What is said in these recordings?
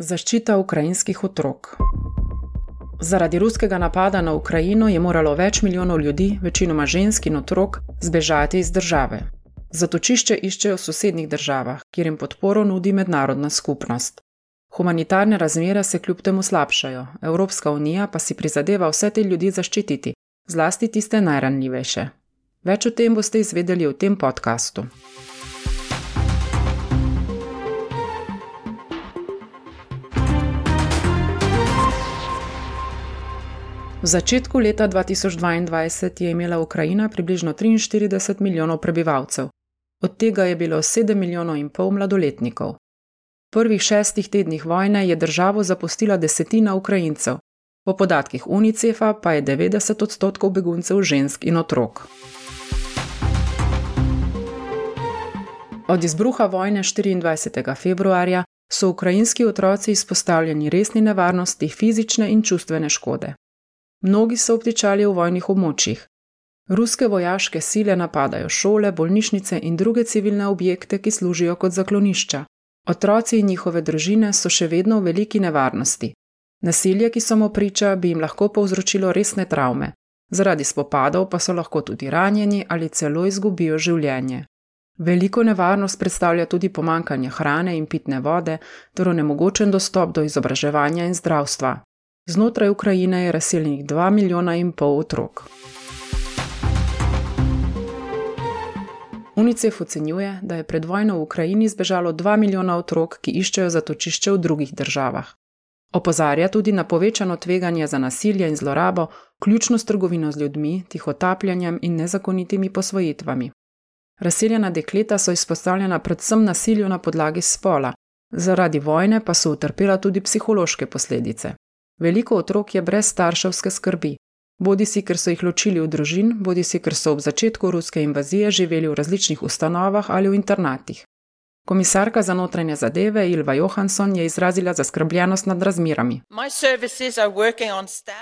Zaščita ukrajinskih otrok. Zaradi ruskega napada na Ukrajino je moralo več milijonov ljudi, večinoma žensk in otrok, zbežati iz države. Zatočišče iščejo v sosednjih državah, kjer jim podporo nudi mednarodna skupnost. Humanitarne razmere se kljub temu slabšajo, Evropska unija pa si prizadeva vse te ljudi zaščititi, zlasti tiste najranljivejše. Več o tem boste izvedeli v tem podkastu. V začetku leta 2022 je imela Ukrajina približno 43 milijonov prebivalcev, od tega je bilo 7 milijonov in pol mladoletnikov. V prvih šestih tednih vojne je državo zapustila desetina Ukrajincev, po podatkih UNICEF-a pa je 90 odstotkov beguncev žensk in otrok. Od izbruha vojne 24. februarja so ukrajinski otroci izpostavljeni resni nevarnosti fizične in čustvene škode. Mnogi so obtičali v vojnih območjih. Ruske vojaške sile napadajo šole, bolnišnice in druge civilne objekte, ki služijo kot zaklonišča. Otroci in njihove družine so še vedno v veliki nevarnosti. Nasilje, ki so mu priča, bi jim lahko povzročilo resne travme, zaradi spopadov pa so lahko tudi ranjeni ali celo izgubijo življenje. Veliko nevarnost predstavlja tudi pomankanje hrane in pitne vode ter onemogočen dostop do izobraževanja in zdravstva, Znotraj Ukrajine je razseljenih 2 milijona in pol otrok. UNICEF ocenjuje, da je pred vojno v Ukrajini zbežalo 2 milijona otrok, ki iščejo zatočišče v drugih državah. Opozarja tudi na povečano tveganje za nasilje in zlorabo, ključno s trgovino z ljudmi, tihotapljanjem in nezakonitimi posvojitvami. Razseljena dekleta so izpostavljena predvsem nasilju na podlagi spola, zaradi vojne pa so utrpela tudi psihološke posledice. Veliko otrok je brez starševske skrbi, bodi si, ker so jih ločili v družin, bodi si, ker so ob začetku ruske invazije živeli v različnih ustanovah ali v internatih. Komisarka za notranje zadeve Ilva Johansson je izrazila zaskrbljenost nad razmerami.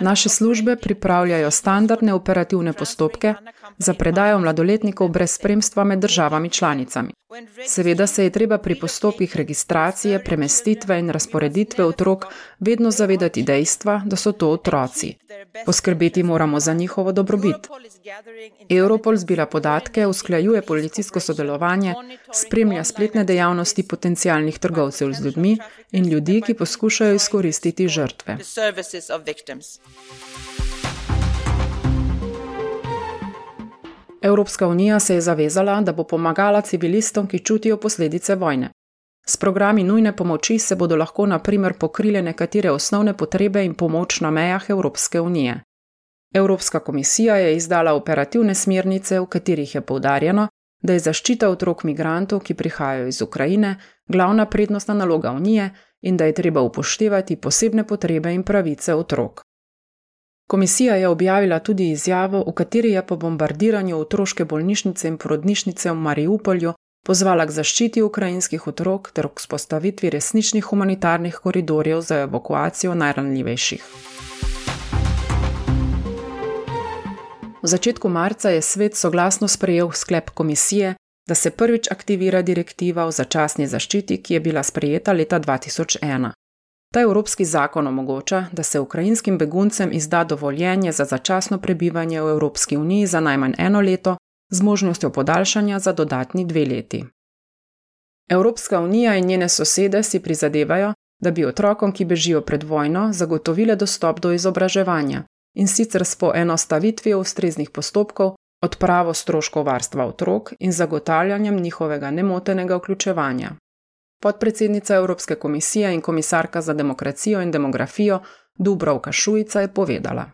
Naše službe pripravljajo standardne operativne postopke za predajo mladoletnikov brez spremstva med državami članicami. Seveda se je treba pri postopkih registracije, premestitve in razporeditve otrok vedno zavedati dejstva, da so to otroci. Poskrbeti moramo za njihovo dobrobit. Europol zbira podatke, usklajuje policijsko sodelovanje, spremlja spletne dejavnosti potencijalnih trgovcev z ljudmi in ljudi, ki poskušajo izkoristiti žrtve. Evropska unija se je zavezala, da bo pomagala civilistom, ki čutijo posledice vojne. S programi nujne pomoči se bodo lahko na primer pokrile nekatere osnovne potrebe in pomoč na mejah Evropske unije. Evropska komisija je izdala operativne smernice, v katerih je poudarjeno, da je zaščita otrok migrantov, ki prihajajo iz Ukrajine, glavna prednostna naloga unije in da je treba upoštevati posebne potrebe in pravice otrok. Komisija je objavila tudi izjavo, v kateri je po bombardiranju otroške bolnišnice in porodnišnice v Mariupolju pozvala k zaščiti ukrajinskih otrok ter k spostavitvi resničnih humanitarnih koridorjev za evakuacijo najranljivejših. V začetku marca je svet soglasno sprejel sklep komisije, da se prvič aktivira direktiva o začasni zaščiti, ki je bila sprejeta leta 2001. Ta evropski zakon omogoča, da se ukrajinskim beguncem izda dovoljenje za začasno prebivanje v Evropski uniji za najmanj eno leto, z možnostjo podaljšanja za dodatni dve leti. Evropska unija in njene sosede si prizadevajo, da bi otrokom, ki bežijo pred vojno, zagotovile dostop do izobraževanja in sicer s poenostavitvijo ustreznih postopkov, odpravo stroškov varstva otrok in zagotavljanjem njihovega nemotenega vključevanja. Podpredsednica Evropske komisije in komisarka za demokracijo in demografijo Dubrovka Šujica je povedala: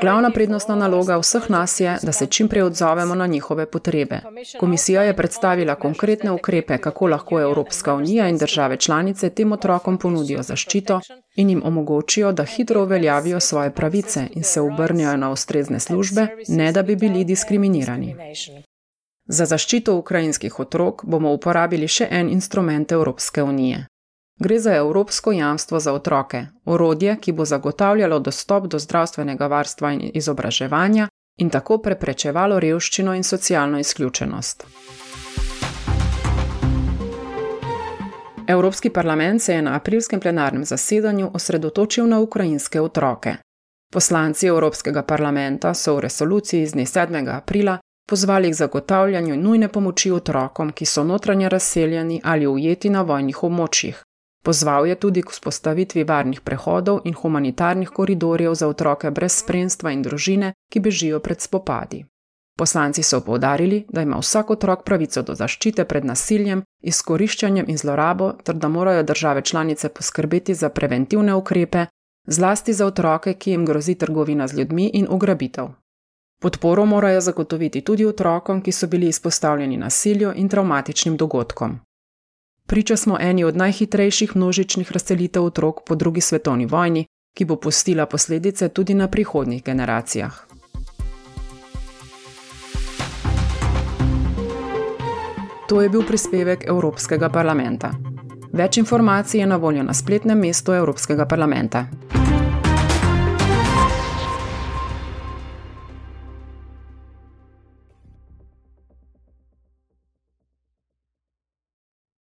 Glavna prednostna naloga vseh nas je, da se čim prej odzovemo na njihove potrebe. Komisija je predstavila konkretne ukrepe, kako lahko Evropska unija in države članice tem otrokom ponudijo zaščito in jim omogočijo, da hitro uveljavijo svoje pravice in se obrnijo na ustrezne službe, ne da bi bili diskriminirani. Za zaščito ukrajinskih otrok bomo uporabili še en instrument Evropske unije. Gre za evropsko jamstvo za otroke, orodje, ki bo zagotavljalo dostop do zdravstvenega varstva in izobraževanja in tako preprečevalo revščino in socialno izključenost. Evropski parlament se je na aprilskem plenarnem zasedanju osredotočil na ukrajinske otroke. Poslanci Evropskega parlamenta so v resoluciji z dne 7. aprila pozvali k zagotavljanju nujne pomoči otrokom, ki so notranje razseljeni ali ujeti na vojnih območjih. Pozval je tudi k vzpostavitvi varnih prehodov in humanitarnih koridorjev za otroke brez spremstva in družine, ki bežijo pred spopadi. Poslanci so povdarili, da ima vsak otrok pravico do zaščite pred nasiljem, izkoriščanjem in zlorabo, ter da morajo države članice poskrbeti za preventivne ukrepe, zlasti za otroke, ki jim grozi trgovina z ljudmi in ugrabitev. Podporo morajo zagotoviti tudi otrokom, ki so bili izpostavljeni nasilju in travmatičnim dogodkom. Priča smo eni od najhitrejših množičnih razselitev otrok po drugi svetovni vojni, ki bo pustila posledice tudi na prihodnjih generacijah. To je bil prispevek Evropskega parlamenta. Več informacij je na voljo na spletnem mestu Evropskega parlamenta.